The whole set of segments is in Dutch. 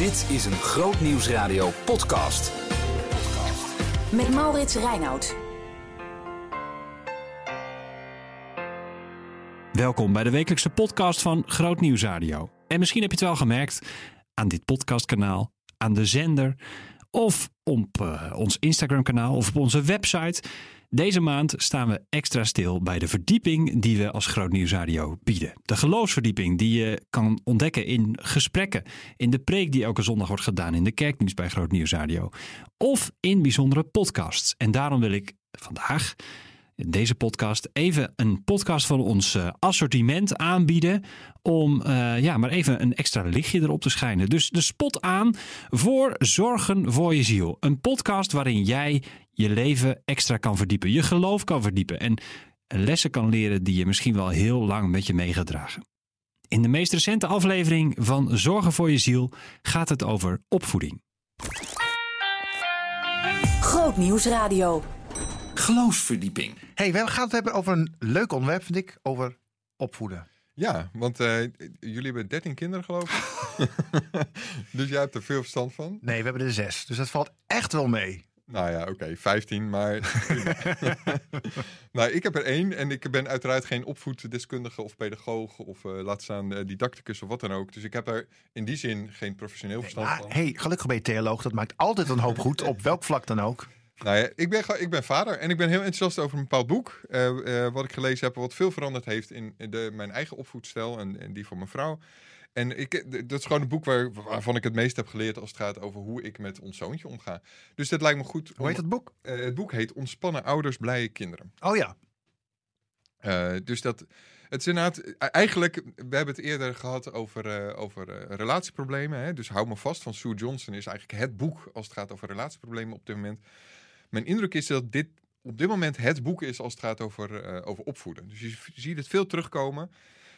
Dit is een Groot Nieuwsradio podcast. Met Maurits Reinoud. Welkom bij de wekelijkse podcast van Groot Nieuws Radio. En misschien heb je het wel gemerkt aan dit podcastkanaal, aan de zender of op uh, ons Instagram-kanaal of op onze website. Deze maand staan we extra stil bij de verdieping die we als Groot Nieuws Radio bieden. De geloofsverdieping die je kan ontdekken in gesprekken, in de preek die elke zondag wordt gedaan in de kerkdienst bij Groot Nieuws Radio of in bijzondere podcasts. En daarom wil ik vandaag deze podcast even een podcast van ons uh, assortiment aanbieden. Om uh, ja, maar even een extra lichtje erop te schijnen. Dus de spot aan voor Zorgen voor je ziel. Een podcast waarin jij je leven extra kan verdiepen. Je geloof kan verdiepen. En lessen kan leren die je misschien wel heel lang met je mee gaat dragen. In de meest recente aflevering van Zorgen voor je ziel gaat het over opvoeding. Groot Nieuws Radio. Geloofsverdieping. hey, we gaan het hebben over een leuk onderwerp, vind ik, over opvoeden. Ja, want uh, jullie hebben 13 kinderen, geloof ik. dus jij hebt er veel verstand van. Nee, we hebben er zes. Dus dat valt echt wel mee. Nou ja, oké, okay, 15, maar. nou, ik heb er één en ik ben uiteraard geen opvoeddeskundige of pedagoog of uh, laat staan uh, didacticus of wat dan ook. Dus ik heb er in die zin geen professioneel verstand nee, van. hey, gelukkig ben je theoloog, dat maakt altijd een hoop goed, op welk vlak dan ook. Nou ja, ik ben, ik ben vader en ik ben heel enthousiast over een bepaald boek. Uh, uh, wat ik gelezen heb, wat veel veranderd heeft in de, mijn eigen opvoedstijl en, en die van mijn vrouw. En ik, dat is gewoon een boek waar, waarvan ik het meest heb geleerd als het gaat over hoe ik met ons zoontje omga. Dus dat lijkt me goed. Hoe heet het boek? Uh, het boek heet Ontspannen ouders, blije kinderen. Oh ja. dus dat, het is inderdaad, eigenlijk, we hebben het eerder gehad over, over relatieproblemen. Hè? Dus Hou me vast van Sue Johnson is eigenlijk het boek als het gaat over relatieproblemen op dit moment. Mijn indruk is dat dit op dit moment het boek is als het gaat over, uh, over opvoeden. Dus je ziet het veel terugkomen.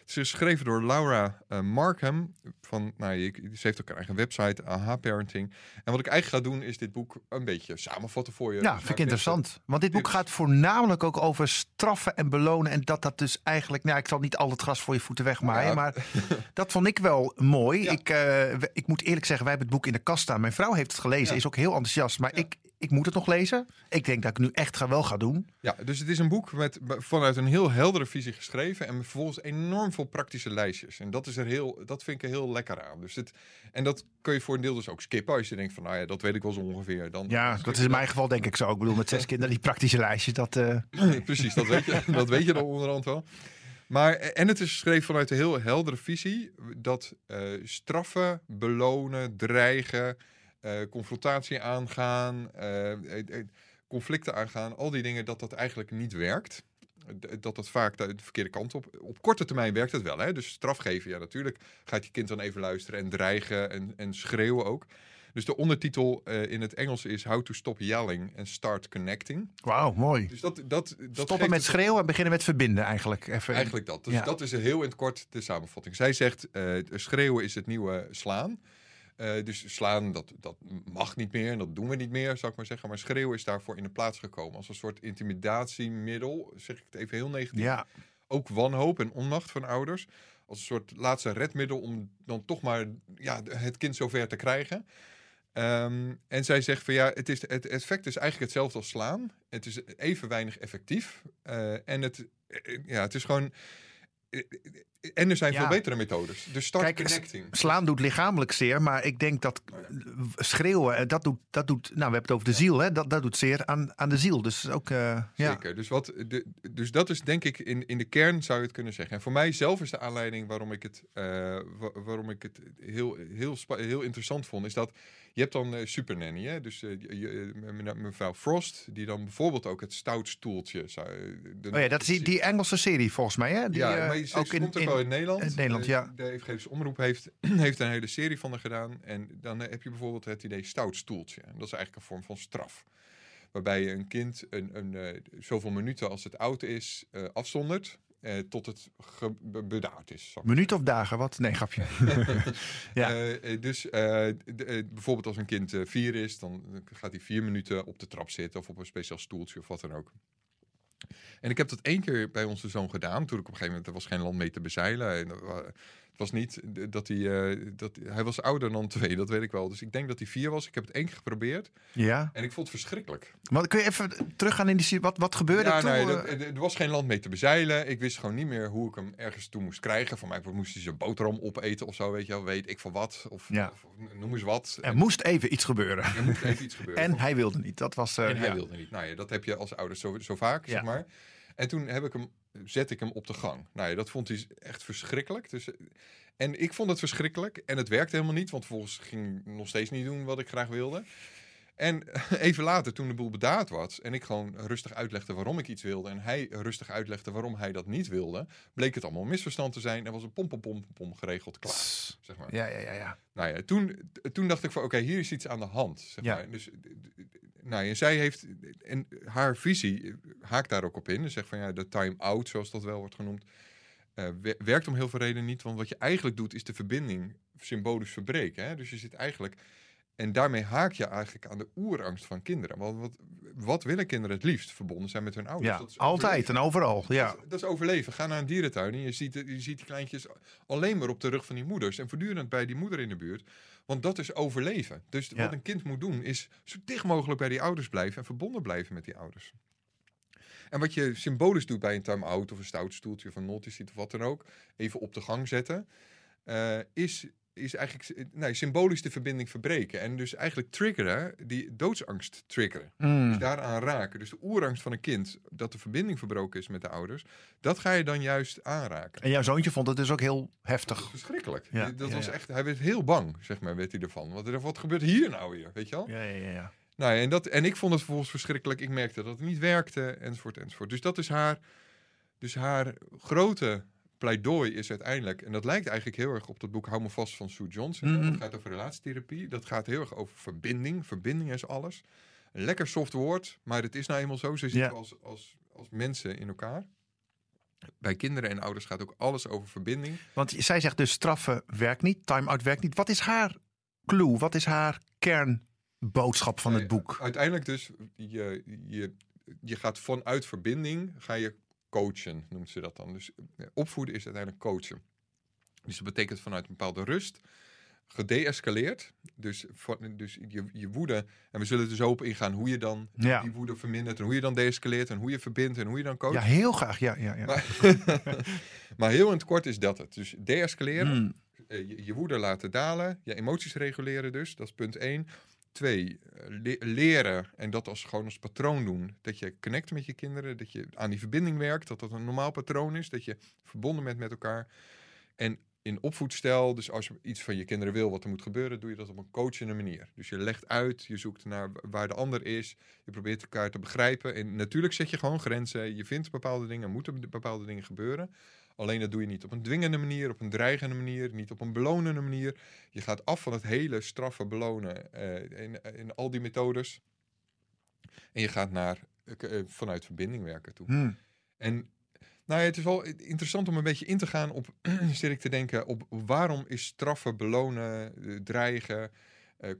Het is geschreven door Laura uh, Markham. Van, nou, je, ze heeft ook een eigen website, AHA Parenting. En wat ik eigenlijk ga doen, is dit boek een beetje samenvatten voor je. Ja, vind ik interessant. Want dit boek gaat voornamelijk ook over straffen en belonen. En dat dat dus eigenlijk, nou, ik zal niet al het gras voor je voeten wegmaaien. Ja. Maar dat vond ik wel mooi. Ja. Ik, uh, ik moet eerlijk zeggen, wij hebben het boek in de kast staan. Mijn vrouw heeft het gelezen, ja. is ook heel enthousiast. Maar ik, ik moet het nog lezen. Ik denk dat ik nu echt ga, wel ga doen. Ja, dus het is een boek met, vanuit een heel heldere visie geschreven. En vervolgens enorm veel praktische lijstjes. En dat, is er heel, dat vind ik er heel lekker aan. Dus het, en dat kun je voor een deel dus ook skippen. Als je denkt van, nou ja, dat weet ik wel zo ongeveer. Dan, ja, dat is in mijn geval denk ik zo. Ik bedoel, met zes kinderen, die praktische lijstjes, dat... Uh... Precies, dat weet, je, dat weet je dan onderhand wel. Maar, en het is geschreven vanuit een heel heldere visie. Dat uh, straffen, belonen, dreigen... Uh, confrontatie aangaan, uh, conflicten aangaan, al die dingen, dat dat eigenlijk niet werkt. Dat dat vaak de verkeerde kant op. Op korte termijn werkt het wel. Hè? Dus straf geven, ja, natuurlijk gaat je kind dan even luisteren en dreigen en, en schreeuwen ook. Dus de ondertitel uh, in het Engels is How to Stop Yelling and Start Connecting. Wauw, mooi. Dus dat, dat, dat Stoppen met schreeuwen en beginnen met verbinden eigenlijk. Even eigenlijk dat. Dus ja. dat is heel in het kort de samenvatting. Zij zegt, schreeuwen is het nieuwe slaan. Uh, dus slaan, dat, dat mag niet meer en dat doen we niet meer, zou ik maar zeggen. Maar schreeuwen is daarvoor in de plaats gekomen. Als een soort intimidatiemiddel, zeg ik het even heel negatief. Ja. Ook wanhoop en onmacht van ouders. Als een soort laatste redmiddel om dan toch maar ja, het kind zover te krijgen. Um, en zij zegt van ja, het, is, het effect is eigenlijk hetzelfde als slaan. Het is even weinig effectief. Uh, en het, ja, het is gewoon en er zijn Ja. veel betere methodes. Dus start Kijk, connecting. Slaan doet lichamelijk zeer, maar ik denk dat schreeuwen, eh, dat doet, dat doet nou we hebben het over de ziel, hè? Dat, dat doet zeer aan, aan de ziel. Dus ook, eh, ja. Zeker. Dus, wat, de, dus dat is denk ik in, in de kern zou je het kunnen zeggen. En voor mij zelf is de aanleiding waarom ik het, eh, wa- waarom ik het heel, heel, heel interessant vond, is dat je hebt dan eh Super Nanny, hè? dus je- je- me- mevrouw Frost, die dan bijvoorbeeld ook het stoutstoeltje zou. de- Oh ja, dat is die, die Engelse serie volgens mij, hè? Die, ja, maar je, ook ook komt in Nederland. in Nederland, Eh, ja. De Evangelische Omroep heeft, heeft een hele serie van er gedaan. En dan eh, heb je bijvoorbeeld het idee stoutstoeltje. En dat is eigenlijk een vorm van straf. Waarbij je een kind een, een, eh, zoveel minuten als het oud is eh, afzondert. eh, tot het bedaard is. Minuut of dagen, wat? Nee, grapje. Ja. eh, eh, dus eh, eh, bijvoorbeeld als een kind eh, vier is, dan gaat hij vier minuten op de trap zitten of op een speciaal stoeltje of wat dan ook. En ik heb dat één keer bij onze zoon gedaan. Toen ik op een gegeven moment, er was geen land mee te bezeilen. En, wa- Het was niet dat hij... eh, dat, hij was ouder dan twee, dat weet ik wel. Dus ik denk dat hij vier was. Ik heb het één keer geprobeerd. Ja. En ik vond het verschrikkelijk. Maar kun je even teruggaan in die... Wat, wat gebeurde Ja, toen? nee, dat- eh? er was geen land mee te bezeilen. Ik wist gewoon niet meer hoe ik hem ergens toe moest krijgen. Van mij moest hij zijn boterham opeten of zo, weet je wel. Weet ik van wat. Of, Ja. of noem eens wat. er moest even iets gebeuren. er moest even iets gebeuren. En hij wilde niet. Dat was... eh, En hij wilde niet. Nou ja, dat heb je als ouders zo, zo vaak, zeg maar. En toen heb ik hem, zet ik hem op de gang. Nou ja, dat vond hij echt verschrikkelijk. Dus, en ik vond het verschrikkelijk. En het werkte helemaal niet, want volgens ging ik nog steeds niet doen wat ik graag wilde. En even later, toen de boel bedaard was en ik gewoon rustig uitlegde waarom ik iets wilde en hij rustig uitlegde waarom hij dat niet wilde, bleek het allemaal een misverstand te zijn en was een pom pom pom pom, pom geregeld klaar. Zeg maar. Ja, ja, ja, ja. Nou ja, toen, toen dacht ik van oké, hier is iets aan de hand. Zeg Ja. maar. Dus, nou ja, zij heeft, en haar visie eh, haakt daar ook op in. Ze zegt van ja, de time-out, zoals dat wel wordt genoemd, eh, we- werkt om heel veel redenen niet. Want wat je eigenlijk doet, is de verbinding symbolisch verbreken. Hè? Dus je zit eigenlijk, en daarmee haak je eigenlijk aan de oerangst van kinderen. Want wat, wat willen kinderen het liefst? Verbonden zijn met hun ouders. ja altijd en overal. Ja. Dat, is- dat is overleven. Ga naar een dierentuin en je ziet, je ziet die kleintjes alleen maar op de rug van die moeders. En voortdurend bij die moeder in de buurt. Want dat is overleven. Dus Ja. wat een kind moet doen is zo dicht mogelijk bij die ouders blijven. En verbonden blijven met die ouders. En wat je symbolisch doet bij een time-out of een stout stoeltje of een of wat dan ook. Even op de gang zetten. eh, is, is eigenlijk nee, symbolisch de verbinding verbreken. En dus eigenlijk triggeren, die doodsangst triggeren. Mm. Dus daaraan raken. Dus de oerangst van een kind, dat de verbinding verbroken is met de ouders, dat ga je dan juist aanraken. En jouw zoontje vond het dus ook heel heftig. verschrikkelijk. Ja, dat ja, was ja. echt, hij werd heel bang, zeg maar, werd hij ervan. Wat, er- wat gebeurt hier nou weer, weet je wel? Ja, ja, ja. Nou, en, dat, en ik vond het vervolgens verschrikkelijk. Ik merkte dat het niet werkte, enzovoort, enzovoort. Dus dat is haar, dus haar grote pleidooi is uiteindelijk, en dat lijkt eigenlijk heel erg op dat boek Hou me vast van Sue Johnson. Mhm. Dat gaat over relatietherapie. Dat gaat heel erg over verbinding. Verbinding is alles. Een lekker soft woord, maar het is nou eenmaal zo. Zo zitten als, als, als mensen in elkaar. Bij kinderen en ouders gaat ook alles over verbinding. Want zij zegt dus straffen werkt niet, time-out werkt niet. Wat is haar clue? Wat is haar kernboodschap van het boek? Uiteindelijk dus, je, je, je gaat vanuit verbinding, ga je coachen, noemt ze dat dan. Dus eh, opvoeden is uiteindelijk coachen. Dus dat betekent vanuit een bepaalde rust, gedeescaleerd. Dus, dus je, je woede, en we zullen er zo op ingaan hoe je dan Ja. die woede vermindert en hoe je dan deescaleert en hoe je verbindt en hoe je dan coacht. Ja, heel graag. Ja, ja, ja. Maar, maar heel in het kort is dat het. Dus deescaleren, Mm. eh, je, je woede laten dalen, je emoties reguleren dus, dat is punt 1. Twee, eh, le- leren en dat als gewoon als patroon doen. Dat je connect met je kinderen, dat je aan die verbinding werkt, dat dat een normaal patroon is, dat je verbonden bent met elkaar. En in opvoedstijl, dus als je iets van je kinderen wil wat er moet gebeuren, doe je dat op een coachende manier. Dus je legt uit, je zoekt naar waar de ander is, je probeert elkaar te begrijpen. En natuurlijk zet je gewoon grenzen, je vindt bepaalde dingen, moeten bepaalde dingen gebeuren. Alleen dat doe je niet op een dwingende manier, op een dreigende manier, niet op een belonende manier. Je gaat af van het hele straffen, belonen eh, in, in al die methodes. En je gaat naar, eh, eh, vanuit verbinding werken toe. Mm. En nou ja, het is wel interessant om een beetje in te gaan op, zit ik te denken, op waarom is straffen, belonen, dreigen,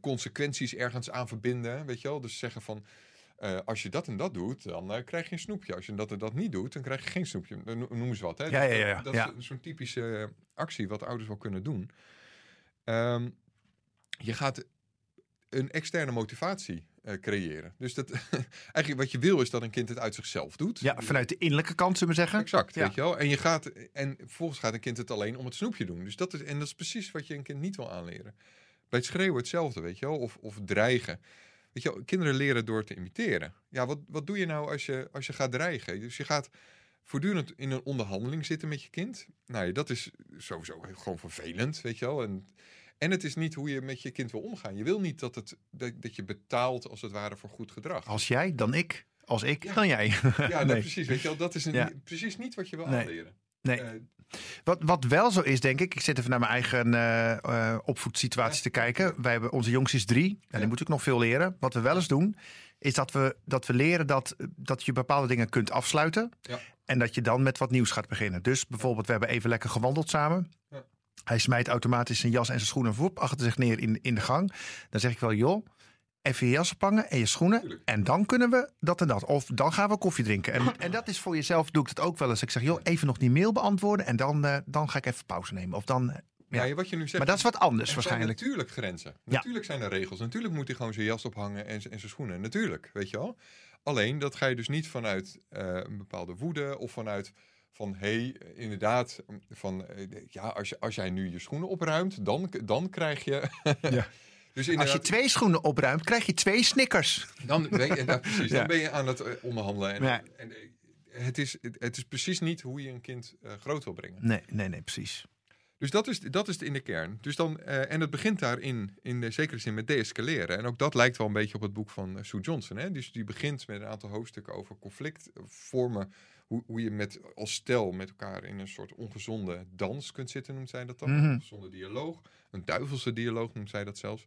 consequenties ergens aan verbinden. Weet je wel? Dus zeggen van, eh, als je dat en dat doet, dan eh, krijg je een snoepje. Als je dat en dat niet doet, dan krijg je geen snoepje. Eh, no- Noem eens wat. Hè? Ja, ja, ja. Dat is zo'n typische actie wat ouders wel kunnen doen. Ehm, je gaat een externe motivatie creëren. Dus dat, eigenlijk wat je wil is dat een kind het uit zichzelf doet. Ja, vanuit de innerlijke kant, zullen we zeggen. Exact, Ja. weet je wel. En, je gaat, en vervolgens gaat een kind het alleen om het snoepje doen. Dus dat is, en dat is precies wat je een kind niet wil aanleren. Bij het schreeuwen hetzelfde, weet je wel. Of, of dreigen. Weet je kinderen leren door te imiteren. Ja, wat, wat doe je nou als je, als je gaat dreigen? Dus je gaat voortdurend in een onderhandeling zitten met je kind. Nou ja, dat is sowieso gewoon vervelend, weet je wel. En, en het is niet hoe je met je kind wil omgaan. Je wil niet dat, het, dat, dat je betaalt, als het ware, voor goed gedrag. Als jij, dan ik. Als ik, dan jij. ja, nou, nee. precies. Weet je wel, dat is een, Ja. precies niet wat je wil Nee. aanleren. Nee. Eh, Wat, wat wel zo is, denk ik. Ik zit even naar mijn eigen eh, opvoedsituatie Ja. te kijken. Wij hebben onze jongste is drie. En Ja. die moet ik nog veel leren. Wat we wel eens doen, is dat we, dat we leren dat, dat je bepaalde dingen kunt afsluiten. Ja. En dat je dan met wat nieuws gaat beginnen. Dus bijvoorbeeld, we hebben even lekker gewandeld samen. Ja. Hij smijt automatisch zijn jas en zijn schoenen voep achter zich neer in, in de gang. Dan zeg ik wel, joh, even je jas ophangen en je schoenen. Tuurlijk. En dan kunnen we dat en dat. Of dan gaan we koffie drinken. En, en dat is voor jezelf, doe ik het ook wel eens. Ik zeg, joh, even nog die mail beantwoorden. En dan, eh, dan ga ik even pauze nemen. Of dan, eh, ja. Ja, wat je nu zegt. Maar dat is wat anders er zijn waarschijnlijk. natuurlijk grenzen. Natuurlijk zijn er regels. Natuurlijk moet hij gewoon zijn jas ophangen en, en zijn schoenen. Natuurlijk, weet je wel. Alleen dat ga je dus niet vanuit eh, een bepaalde woede of vanuit van hé, hey, inderdaad, van ja, als, je, als jij nu je schoenen opruimt, dan, dan krijg je. Ja. dus Als je twee schoenen opruimt, krijg je twee snickers. dan, ben je, precies, Ja. dan ben je aan het eh, onderhandelen. En, Ja. en, eh, het, is, het, het is precies niet hoe je een kind eh, groot wil brengen. Nee, nee, nee, precies. Dus dat is, dat is in de kern. Dus dan, en het begint daarin, in de zekere zin, met deescaleren. En ook dat lijkt wel een beetje op het boek van Sue Johnson. Hè? Dus die begint met een aantal hoofdstukken over conflictvormen. Hoe, hoe je met, als stel met elkaar in een soort ongezonde dans kunt zitten, noemt zij dat dan. Mhm. Een ongezonde dialoog. Een duivelse dialoog noemt zij dat zelfs.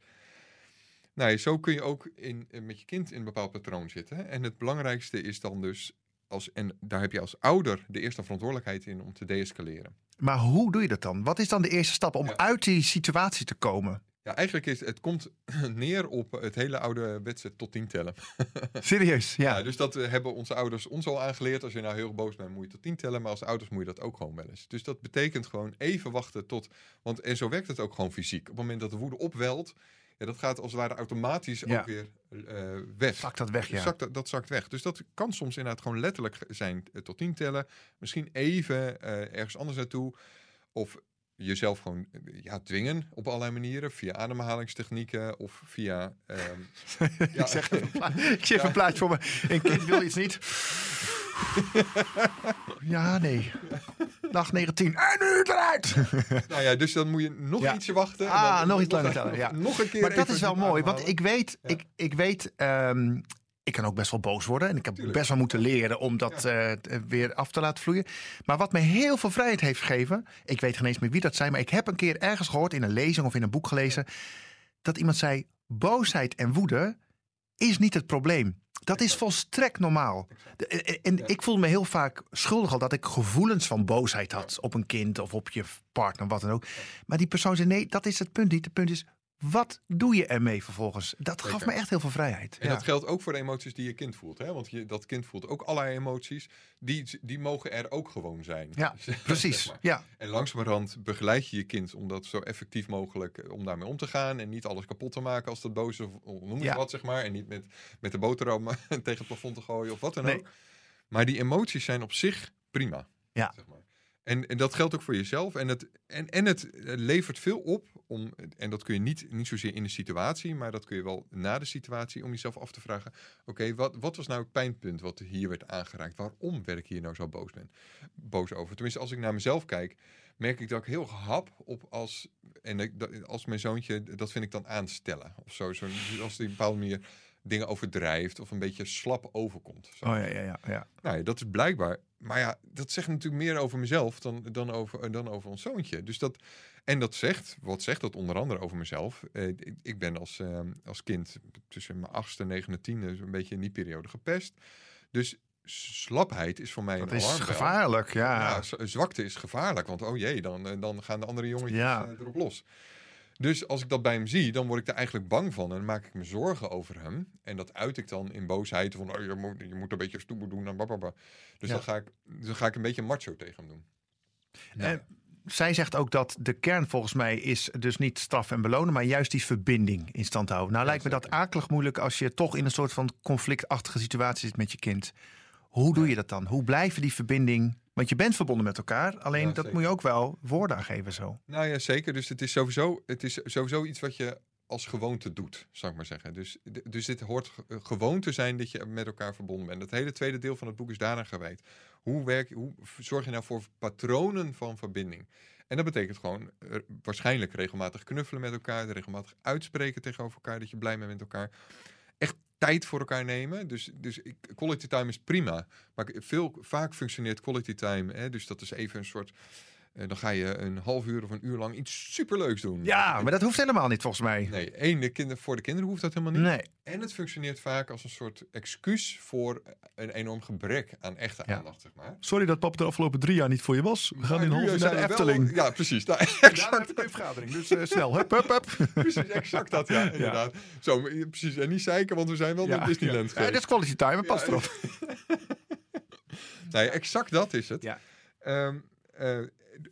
Nou, zo kun je ook in, eh, met je kind in een bepaald patroon zitten. En het belangrijkste is dan dus, als, en daar heb je als ouder de eerste verantwoordelijkheid in om te deescaleren. Maar hoe doe je dat dan? Wat is dan de eerste stap om Ja. uit die situatie te komen? Ja, eigenlijk is het komt neer op het hele ouderwetse tot tien tellen. Serieus, ja. Ja, dus dat eh, hebben onze ouders ons al aangeleerd. Als je nou heel boos bent, moet je tot tien tellen. Maar als ouders moet je dat ook gewoon wel eens. Dus dat betekent gewoon even wachten tot... Want, en zo werkt het ook gewoon fysiek. Op het moment dat de woede opwelt... Ja, dat gaat als het ware automatisch Ja. ook weer eh, weg. Zakt dat weg, ja. Zakt dat, dat zakt weg. Dus dat kan soms inderdaad gewoon letterlijk zijn eh, tot tien tellen. Misschien even ergens anders naartoe. Of jezelf gewoon ja, dwingen op allerlei manieren. Via ademhalingstechnieken of via... ehm, ja. ik zeg even een, pla- ik zeg even een plaatje voor me. Een kind wil iets niet. Ja, nee. Dag 19. En nu eruit! Nou ja, dus dan moet je nog Ja. ietsje wachten. en Ah, dan nog iets langer tellen, ja. nog een keer Maar dat is wel mooi, want ik weet, ik, ik weet, ehm, ik kan ook best wel boos worden. En ik heb Tuurlijk. best wel moeten leren om dat eh, weer af te laten vloeien. Maar wat me heel veel vrijheid heeft gegeven, ik weet geen eens meer wie dat zijn, maar ik heb een keer ergens gehoord in een lezing of in een boek gelezen, dat iemand zei, boosheid en woede is niet het probleem. Dat is volstrekt normaal. De- En, ik voelde me heel vaak schuldig al dat ik gevoelens van boosheid had op een kind of op je partner, wat dan ook. Maar die persoon zei: nee, dat is het punt niet. Het punt is, wat doe je ermee vervolgens? Dat gaf me echt heel veel vrijheid. En Ja. dat geldt ook voor de emoties die je kind voelt. Hè? Want je, dat kind voelt ook allerlei emoties. Die, die mogen er ook gewoon zijn. Ja, Zeg Precies. maar. Ja, En langzamerhand begeleid je je kind om dat zo effectief mogelijk eh, om daarmee om te gaan. En niet alles kapot te maken als dat boos of noem Ja. wat, zeg maar. En niet met, met de boterham tegen het plafond te gooien of wat dan Nee. ook. Maar die emoties zijn op zich prima. Ja. Zeg maar. En, en dat geldt ook voor jezelf. En het, en, en het eh, levert veel op om, en dat kun je niet, niet zozeer in de situatie, maar dat kun je wel na de situatie, om jezelf af te vragen: oké, wat, wat was nou het pijnpunt wat hier werd aangeraakt? Waarom werd ik hier nou zo boos, ben, boos over? Tenminste, als ik naar mezelf kijk, merk ik dat ik heel gehap op als, en als mijn zoontje, dat vind ik dan aanstellen of zo. zo als die een bepaalde manier dingen overdrijft of een beetje slap overkomt. Zo. oh ja, ja, ja. ja. Nou ja, dat is blijkbaar. Maar ja, dat zegt natuurlijk meer over mezelf dan, dan, over, dan over ons zoontje. Dus dat, en dat zegt, wat zegt dat onder andere over mezelf? Eh, ik, ik ben als, eh, als kind tussen mijn achtste, negende, tiende een beetje in die periode gepest. Dus slapheid is voor mij Dat een is gevaarlijk, ja. Ja, zwakte is gevaarlijk, want oh jee, dan, eh, dan gaan de andere jongetjes Ja. eh, erop los. Dus als ik dat bij hem zie, dan word ik er eigenlijk bang van en dan maak ik me zorgen over hem. En dat uit ik dan in boosheid van, oh, je, moet, je moet een beetje stoer doen en bababa. Dus Ja. dan, ga ik, dan ga ik een beetje macho tegen hem doen. Nou, En zij zegt ook dat de kern volgens mij is dus niet straf en belonen, maar juist die verbinding in stand houden. Nou Ja, lijkt me dat akelig moeilijk als je toch in een soort van conflictachtige situatie zit met je kind. Hoe doe je dat dan? Hoe blijven die verbinding? Want je bent verbonden met elkaar, alleen Ja, dat moet je ook wel woorden aan geven zo. Nou ja, zeker. Dus het is sowieso, het is sowieso iets wat je als gewoonte doet, zou ik maar zeggen. Dus, dus dit hoort ge- gewoon te zijn dat je met elkaar verbonden bent. Het hele tweede deel van het boek is daaraan gewijd. Hoe, werk, hoe zorg je nou voor patronen van verbinding? En dat betekent gewoon eh, waarschijnlijk regelmatig knuffelen met elkaar, regelmatig uitspreken tegenover elkaar dat je blij bent met elkaar. Echt tijd voor elkaar nemen. Dus, dus quality time is prima. Maar veel, vaak functioneert quality time. Hè, dus dat is even een soort dan ga je een half uur of een uur lang iets superleuks doen. Ja, maar dat hoeft helemaal niet volgens mij. Nee, één, de kinder, voor de kinderen hoeft dat helemaal niet. Nee. En het functioneert vaak als een soort excuus voor een enorm gebrek aan echte Ja. aandacht, zeg maar. Sorry dat pap de afgelopen drie jaar niet voor je was. We gaan in half uur naar de wel- Efteling. Ja, precies. Nou, Daarna exact, een vergadering, dus eh, snel. Hup, hup, hup. precies, exact dat, ja, inderdaad. Zo, precies. En niet zeiken, want we zijn wel naar Disneyland Ja, geweest. dit is quality time, pas Ja, erop. Nee, exact dat is het. Ja. Ehm, eh,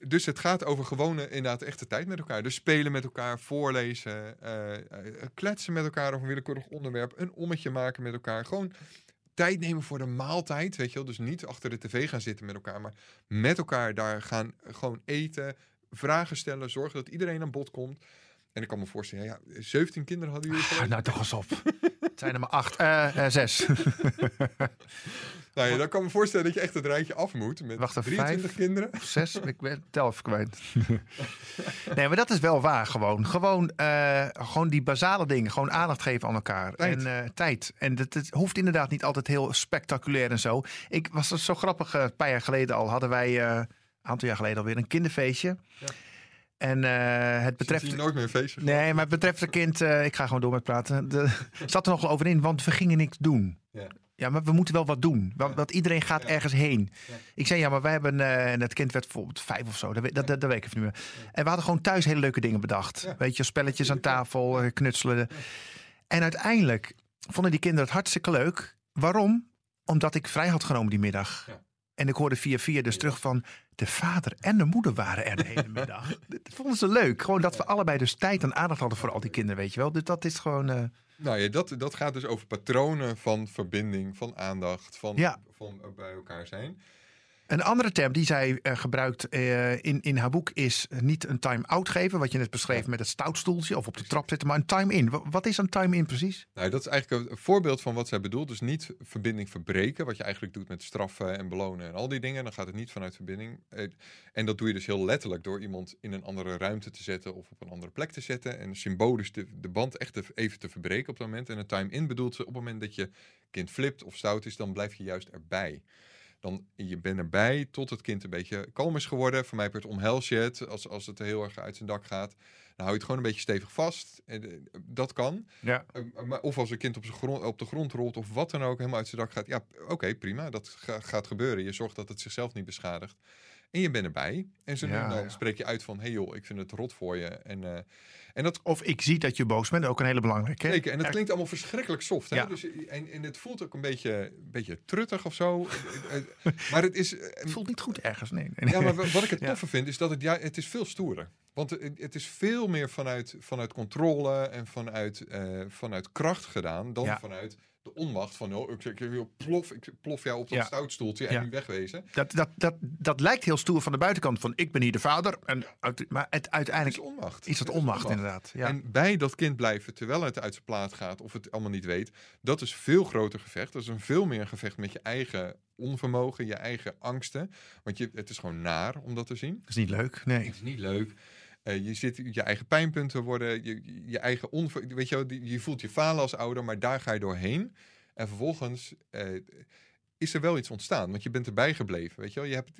dus het gaat over gewone, inderdaad, echte tijd met elkaar. Dus spelen met elkaar, voorlezen, eh, eh, kletsen met elkaar over een willekeurig onderwerp, een ommetje maken met elkaar. Gewoon tijd nemen voor de maaltijd, weet je wel. Dus niet achter de tv gaan zitten met elkaar, maar met elkaar daar gaan gewoon eten, vragen stellen, zorgen dat iedereen aan bod komt. En ik kan me voorstellen, ja, 17 kinderen hadden jullie Ah, nou, toch eens op. Het zijn er maar acht. eh, eh, zes. Nou ja, dan kan me voorstellen dat je echt het rijtje af moet met Wacht even, 23 vijf? kinderen. Zes, ik ben tel even kwijt. nee, maar dat is wel waar gewoon. Gewoon, eh, gewoon die basale dingen. Gewoon aandacht geven aan elkaar. Tijd. En tijd. En het, het hoeft inderdaad niet altijd heel spectaculair en zo. Ik was zo grappig, een paar jaar geleden al hadden wij, een aantal jaar geleden alweer, een kinderfeestje. Ja. En eh, het betreft... Zie nooit meer een feestje. Nee, maar het betreft het kind, eh, ik ga gewoon door met praten. De, zat er nog wel over in, want we gingen niks doen. Ja. Ja, maar we moeten wel wat doen. Want, Ja. iedereen gaat Ja. ergens heen. Ik zei, ja, maar wij hebben... eh, en het kind werd bijvoorbeeld vijf of zo. Dat, weet- dat, dat, dat weet ik even niet meer. En we hadden gewoon thuis hele leuke dingen bedacht. Weet je, spelletjes aan tafel, knutselen. En uiteindelijk vonden die kinderen het hartstikke leuk. Waarom? Omdat ik vrij had genomen die middag. En ik hoorde via via dus terug van... de vader en de moeder waren er de hele middag. Dat vonden ze leuk. Gewoon dat we allebei dus tijd en aandacht hadden voor al die kinderen, weet je wel. Dus dat is gewoon... eh, Nou ja, dat, dat gaat dus over patronen van verbinding, van aandacht, van, Ja. van eh, bij elkaar zijn. Een andere term die zij eh, gebruikt eh, in, in haar boek is niet een time-out geven, wat je net beschreef met het stoutstoeltje of op de trap zitten, maar een time-in. Wa- Wat is een time-in precies? Nou, dat is eigenlijk een- voorbeeld van wat zij bedoelt. Dus niet verbinding verbreken, wat je eigenlijk doet met straffen en belonen en al die dingen. Dan gaat het niet vanuit verbinding. Eh, En dat doe je dus heel letterlijk door iemand in een andere ruimte te zetten of op een andere plek te zetten. En symbolisch de, de band echt te- even te verbreken op dat moment. En een time-in bedoelt ze op het moment dat je kind flipt of stout is, dan blijf je juist erbij. Dan je bent erbij tot het kind een beetje kalm is geworden. Voor mij wordt omhels je het als, als het heel erg uit zijn dak gaat. Dan hou je het gewoon een beetje stevig vast. En, eh, Dat kan. Ja. Uh, maar of als een kind op, zijn grond, op de grond rolt of wat dan ook, helemaal uit zijn dak gaat. Ja, oké, prima. Dat ga- gaat gebeuren. Je zorgt dat het zichzelf niet beschadigt. En je bent erbij. En Ja, en dan ja. spreek je uit van... hey joh, ik vind het rot voor je. En, eh, en dat Of ik zie dat je boos bent, ook een hele belangrijke. hè? Zeker, en dat klinkt allemaal verschrikkelijk soft. Hè? Ja. Dus, en, en het voelt ook een beetje, een beetje truttig of zo. Eh, eh, maar het is... Het voelt niet goed ergens, nee. nee, Ja, maar wat ik het toffe vind, is dat het, ja, het is veel stoerder. Want het, is veel meer vanuit, vanuit controle en vanuit, eh, vanuit kracht gedaan dan vanuit de onmacht van, oh, ik, ik, ik plof, ik plof jou op dat Ja. stoutstoeltje en Ja. wegwezen. Dat, dat, dat, dat lijkt heel stoer van de buitenkant, van ik ben hier de vader. En, uit- maar het, Het is uiteindelijk onmacht. is het Het onmacht, inderdaad. Ja. En bij dat kind blijven terwijl het uit zijn plaat gaat of het allemaal niet weet, dat is veel groter gevecht. Dat is een veel meer gevecht met je eigen onvermogen, je eigen angsten. Want je, het is gewoon naar om dat te zien. dat is niet leuk, nee. Het is niet leuk. Eh, je zit je eigen pijnpunten worden, je, je eigen onver, weet je, wel, je voelt je falen als ouder, maar daar ga je doorheen. En vervolgens eh, is er wel iets ontstaan, want je bent erbij gebleven, weet je wel. Je hebt,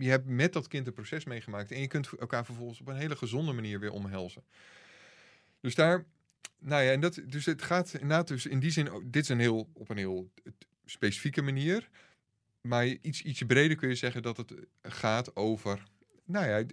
je, hebt met dat kind een proces meegemaakt en je kunt elkaar vervolgens op een hele gezonde manier weer omhelzen. Dus daar, nou ja, en dat, dus het gaat inderdaad, dus in die zin, ook- dit is een heel, op een heel specifieke manier. Maar iets, ietsje breder kun je zeggen dat het gaat over, nou ja,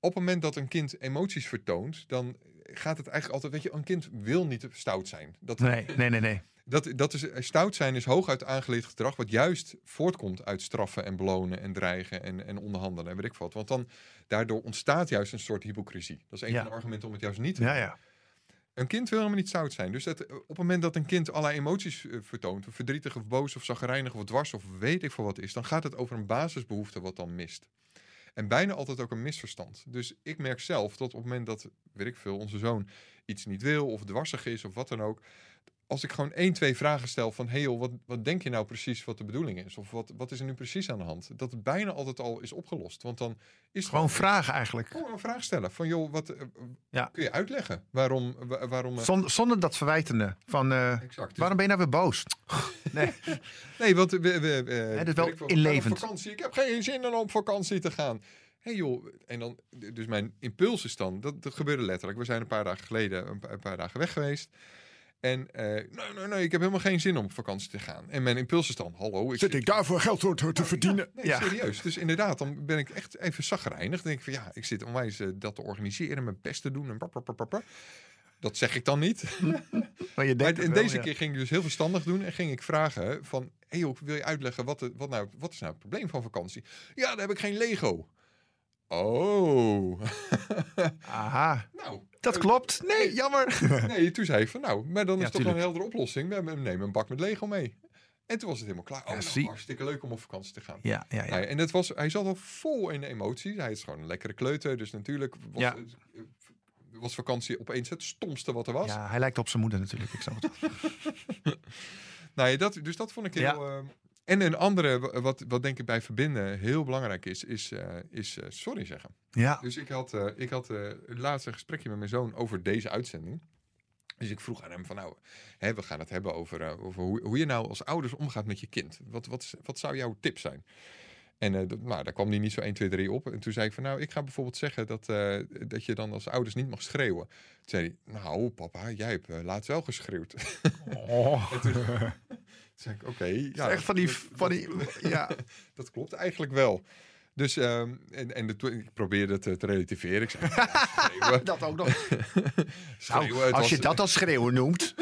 op het moment dat een kind emoties vertoont, dan gaat het eigenlijk altijd, weet je, een kind wil niet stout zijn. Dat, Nee, nee, nee, nee. dat, dat is, stout zijn is hooguit aangeleerd gedrag, wat juist voortkomt uit straffen en belonen en dreigen en, en onderhandelen en weet ik wat. Want dan, daardoor ontstaat juist een soort hypocrisie. Dat is een Ja. van de argumenten om het juist niet te Ja, doen. ja. Een kind wil helemaal niet stout zijn. Dus dat, op het moment dat een kind allerlei emoties eh, vertoont, verdrietig of boos of zagrijnig of dwars of weet ik veel wat is, dan gaat het over een basisbehoefte wat dan mist. En bijna altijd ook een misverstand. Dus ik merk zelf dat op het moment dat, weet ik veel, onze zoon iets niet wil of dwarsig is of wat dan ook. Als ik gewoon één, twee vragen stel van, hey joh, wat, wat denk je nou precies wat de bedoeling is? Of wat, wat is er nu precies aan de hand? Dat het bijna altijd al is opgelost. Want dan is Gewoon vragen eigenlijk. Gewoon een vraag stellen. Van joh, wat eh, Ja. kun je uitleggen? Waarom? wa- waarom eh, Zonder, zonder dat verwijtende. Van, eh, exact. Dus- waarom ben je nou weer boos? Nee. Nee, want we, we, we, dat is wel ik inlevend. Op vakantie. Ik heb geen zin om op vakantie te gaan. hey joh, en dan, dus mijn impuls is dan, dat, dat gebeurde letterlijk. We zijn een paar dagen geleden, een paar dagen weg geweest. En eh, nee, nee, nee, ik heb helemaal geen zin om op vakantie te gaan. En mijn impuls is dan, hallo, ik Zit ik daarvoor geld te, verdienen? Nee, Ja. serieus. Dus inderdaad, dan ben ik echt even zagrijnig. Dan denk ik van ja, ik zit onwijs eh, dat te organiseren, mijn best te doen. En. Dat zeg ik dan niet. Maar je Maar denkt en wel, deze ja. keer ging ik dus heel verstandig doen en ging ik vragen van, hey joh, wil je uitleggen wat, de, wat, nou, wat is nou het probleem van vakantie? Ja, dan heb ik geen Lego. Oh, Aha, nou. dat eh, klopt. Nee, jammer. Nee, toen zei ik van nou, maar dan is Ja, toch wel een heldere oplossing. We nemen een bak met Lego mee. En toen was het helemaal klaar. Oh, Ja, nou, hartstikke leuk om op vakantie te gaan. Ja, ja, ja. Nou en het was, hij zat al vol in de emoties. Hij is gewoon een lekkere kleuter. Dus natuurlijk was, Ja. was vakantie opeens het stomste wat er was. Ja, hij lijkt op zijn moeder natuurlijk. Ik snap het. Nou ja, dat, dus dat vond ik heel... Ja. En een andere, wa- wat, wat denk ik bij verbinden heel belangrijk is, is, eh, is eh, sorry zeggen. Ja, Dus ik had, eh, ik had eh, laatst een gesprekje met mijn zoon over deze uitzending. Dus ik vroeg aan hem van nou, hè, we gaan het hebben over, over hoe, hoe je nou als ouders omgaat met je kind. Wat, wat, wat zou jouw tip zijn? En nou, daar kwam hij niet zo 1, 2, 3 op. En toen zei ik van nou, ik ga bijvoorbeeld zeggen dat, dat je dan als ouders niet mag schreeuwen. Toen zei hij, nou papa, jij hebt laatst wel geschreeuwd. oh. En toen, zei ik, oké. ja, echt van die, van die, ja. dat klopt eigenlijk wel. Dus, ehm, en, en de, ik probeerde het eh, te relativeren. Ik zei, ja, dat ook nog. schreeuwen, Nou, als was- je dat als schreeuwen noemt.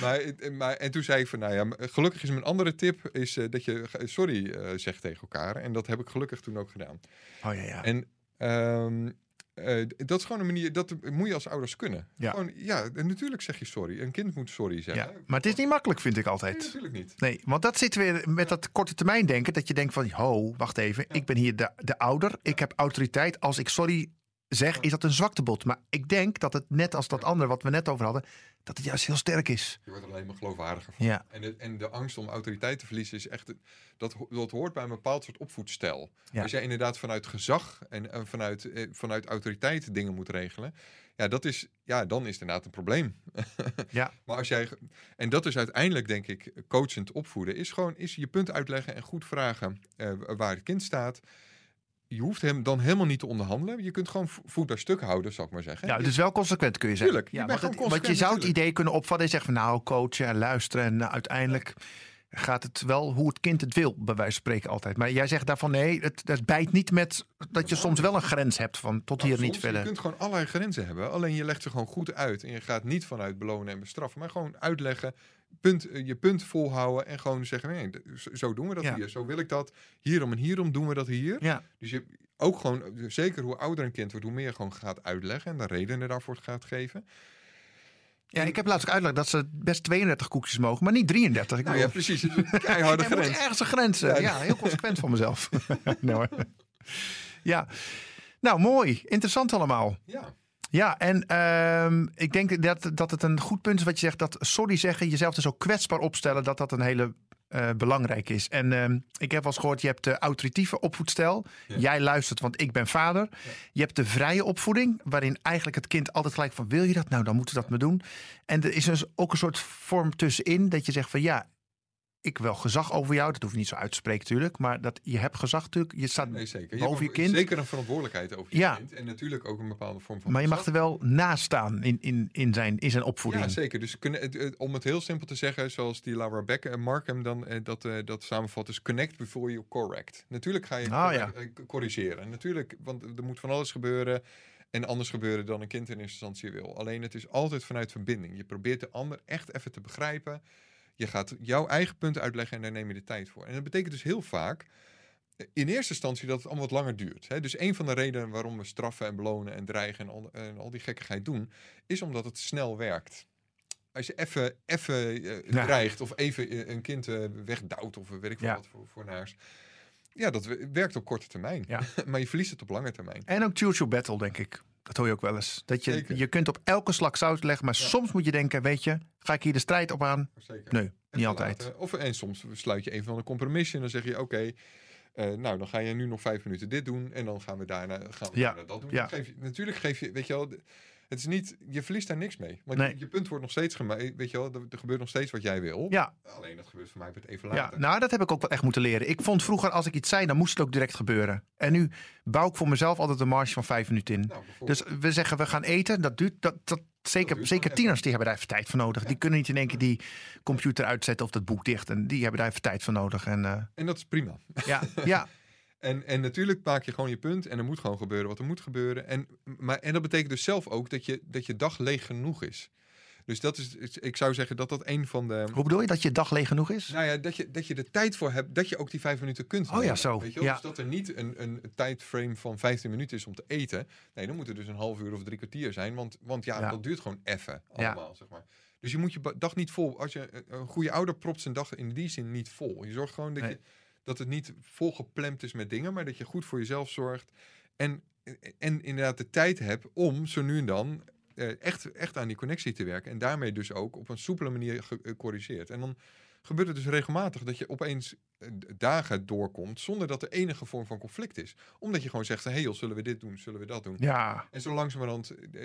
Maar, het- maar, en toen zei ik van, nou ja, gelukkig is mijn andere tip is eh, dat je eh, sorry eh, zegt tegen elkaar. En dat heb ik gelukkig toen ook gedaan. Oh ja, ja. En ehm, eh, dat is gewoon een manier, dat moet je als ouders kunnen. Ja. Gewoon, ja, natuurlijk zeg je sorry. Een kind moet sorry zeggen. ja. Maar het is niet makkelijk, vind ik Nee, altijd. natuurlijk niet. Nee, want dat zit weer met dat korte termijn denken. Dat je denkt van, ho, wacht even. Ik ben hier de, de ouder. Ik heb autoriteit. Als ik sorry zeg, is dat een zwaktebod. Maar ik denk dat het net als dat andere wat we net over hadden... dat het juist heel sterk is. Je wordt er alleen maar geloofwaardiger van. Ja, En de, en de angst om autoriteit te verliezen is echt. Dat, dat hoort bij een bepaald soort opvoedstijl. Ja. Als jij inderdaad vanuit gezag en, vanuit, eh, vanuit autoriteit dingen moet regelen. Ja, dat is, ja, dan is het inderdaad een probleem. Ja. Maar als jij. En dat is uiteindelijk, denk ik, coachend opvoeden. Is gewoon is je punt uitleggen en goed vragen eh, waar het kind staat. Je hoeft hem dan helemaal niet te onderhandelen. Je kunt gewoon vo- voet bij stuk houden, zou ik maar zeggen. ja dus wel consequent kun je zeggen. Tuurlijk, je ja, bent want, want je zou het idee kunnen opvatten en zeggen van... nou, coachen en luisteren en uiteindelijk... gaat het wel hoe het kind het wil, bij wijze van spreken altijd. Maar jij zegt daarvan nee, het, het bijt niet met dat je soms wel een grens hebt van tot Nou, hier niet verder. Je kunt gewoon allerlei grenzen hebben. Alleen je legt ze gewoon goed uit. En je gaat niet vanuit belonen en bestraffen. Maar gewoon uitleggen. Punt, eh, je punt volhouden. En gewoon zeggen. Nee, zo- doen we dat Ja. hier. Zo wil ik dat. Hierom en hierom doen we dat hier. Ja, Dus je ook gewoon. eh, Zeker hoe ouder een kind wordt. Hoe meer je gewoon gaat uitleggen. En de redenen daarvoor gaat geven. Ja, ik heb laatst uitgelegd dat ze best 32 koekjes mogen, maar niet 33. Ik Nou ja, precies. Een keiharde er moet grens. ergens een grens. eh, Ja. Ja, heel consequent van mezelf. hoor. Ja, nou mooi. Interessant allemaal. Ja. Ja, en ehm, ik denk dat, dat het een goed punt is wat je zegt. Dat sorry zeggen, jezelf dus ook kwetsbaar opstellen. Dat dat een hele eh, belangrijk is. En ehm, ik heb wel eens gehoord, je hebt de auditieve opvoedstijl. Ja. Jij luistert, want ik ben vader. Je hebt de vrije opvoeding, waarin eigenlijk het kind altijd gelijk van... wil je dat? Nou, dan moeten we dat maar doen. En er is dus ook een soort vorm tussenin dat je zegt van... ja, ik wil gezag over jou. Dat hoef je niet zo uit te spreken natuurlijk. Maar dat, je hebt gezag natuurlijk. Je staat Nee, zeker. boven je kind. Zeker een verantwoordelijkheid over je Ja. kind. En natuurlijk ook een bepaalde vorm van Maar je mag er wel naast staan in, in, in, zijn, in zijn opvoeding. Ja, zeker. Dus kunnen, om het heel simpel te zeggen, zoals die Laura Beck en Markham dan eh, dat, eh, dat samenvat, is connect before you correct. Natuurlijk ga je Ah, correct- eh, corrigeren. Natuurlijk, want er moet van alles gebeuren en anders gebeuren dan een kind in eerste instantie wil. Alleen het is altijd vanuit verbinding. Je probeert de ander echt even te begrijpen. Je gaat jouw eigen punten uitleggen en daar neem je de tijd voor. En dat betekent dus heel vaak in eerste instantie dat het allemaal wat langer duurt. Hè? Dus een van de redenen waarom we straffen en belonen en dreigen en al, en al die gekkigheid doen, is omdat het snel werkt. Als je even, even eh, Ja. dreigt of even eh, een kind eh, wegdouwt of weet ik veel Ja. wat voor, voor naars. Ja, dat we- werkt op korte termijn. Ja. maar je verliest het op lange termijn. En ook choose your battle, denk ik. Dat hoor je ook wel eens. Dat je, Zeker. je kunt op elke slag zout leggen, maar Ja. soms moet je denken, weet je, ga ik hier de strijd op aan? Zeker. Nee, En niet altijd. laten. Of, en soms sluit je een van de compromissen en dan zeg je, oké, Eh, nou, dan ga je nu nog vijf minuten dit doen en dan gaan we daarna, gaan we Ja, daarna dat doen. ja. Geef je, natuurlijk geef je, weet je wel, het is niet, je verliest daar niks mee. Want Nee. je, je punt wordt nog steeds gemaakt, weet je wel, er, er gebeurt nog steeds wat jij wil. Ja, Alleen dat gebeurt voor mij met even ja, later. nou dat heb ik ook wel echt moeten leren. Ik vond vroeger als ik iets zei, dan moest het ook direct gebeuren. En nu bouw ik voor mezelf altijd een marge van vijf minuten in. Nou. Dus we zeggen we gaan eten, dat duurt, dat, dat, zeker, zeker tieners die hebben daar even tijd voor nodig. Die kunnen niet in één keer die computer uitzetten of dat boek dicht. En die hebben daar even tijd voor nodig. En eh, En dat is prima. ja, ja, En, en natuurlijk maak je gewoon je punt en er moet gewoon gebeuren wat er moet gebeuren. En, maar, en dat betekent dus zelf ook dat je, dat je dag leeg genoeg is. Dus dat is, ik zou zeggen dat dat een van de... hoe bedoel je dat je dag leeg genoeg is? Nou ja, dat je, dat je er tijd voor hebt, dat je ook die vijf minuten kunt Oh ja, zo, Weet je ja. Dus dat er niet een, een tijdframe van 15 minuten is om te eten. Nee, dan moet er dus een half uur of drie kwartier zijn. Want, want ja, Ja. dat duurt gewoon even Ja. allemaal, zeg maar. Dus je moet je dag niet vol... Als je een- een goede ouder propt zijn dag in die zin niet vol. Je zorgt gewoon dat, Nee. je, dat het niet volgeplemd is met dingen, maar dat je goed voor jezelf zorgt. En, en inderdaad de tijd hebt om zo nu en dan eh, echt, echt aan die connectie te werken. En daarmee dus ook op een soepele manier gecorrigeerd. En dan gebeurt het dus regelmatig dat je opeens eh, dagen doorkomt zonder dat er enige vorm van conflict is. Omdat je gewoon zegt, hé hey joh, zullen we dit doen, zullen we dat doen? Ja, En zo langzamerhand eh,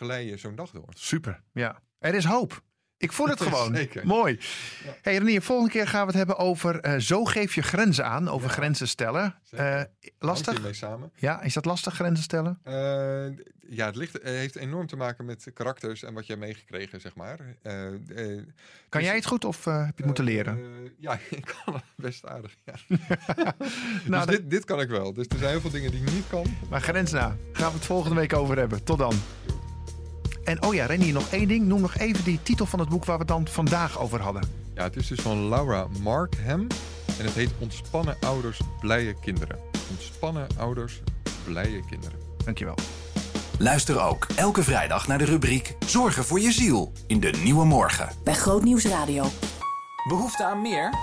eh, je zo'n dag door. super. Ja. Er is hoop. Ik voel het gewoon. Zeker. Mooi. Ja. Hey Renier, volgende keer gaan we het hebben over eh, zo geef je grenzen aan, over Ja. grenzen stellen. Eh, lastig? samen. Ja, is dat lastig grenzen stellen? Eh, ja, het ligt, heeft enorm te maken met karakters en wat je hebt meegekregen, zeg maar. Kan dus- jij het goed of heb je het moeten leren? Ja, ik kan het best aardig. Ja. Nou, dus dit, dit kan ik wel. Dus er zijn heel veel dingen die ik niet kan. Maar grens na. Gaan we het volgende week over hebben. Tot dan. En oh ja, Renier, nog één ding. Noem nog even die titel van het boek waar we het dan vandaag over hadden. Ja, het is dus van Laura Markham. En het heet Ontspannen ouders, blije kinderen. Ontspannen ouders, blije kinderen. Dankjewel. Luister ook elke vrijdag naar de rubriek Zorgen voor je ziel in de Nieuwe Morgen. Bij Grootnieuws Radio. Behoefte aan meer?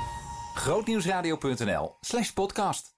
Grootnieuwsradio.nl slash podcast.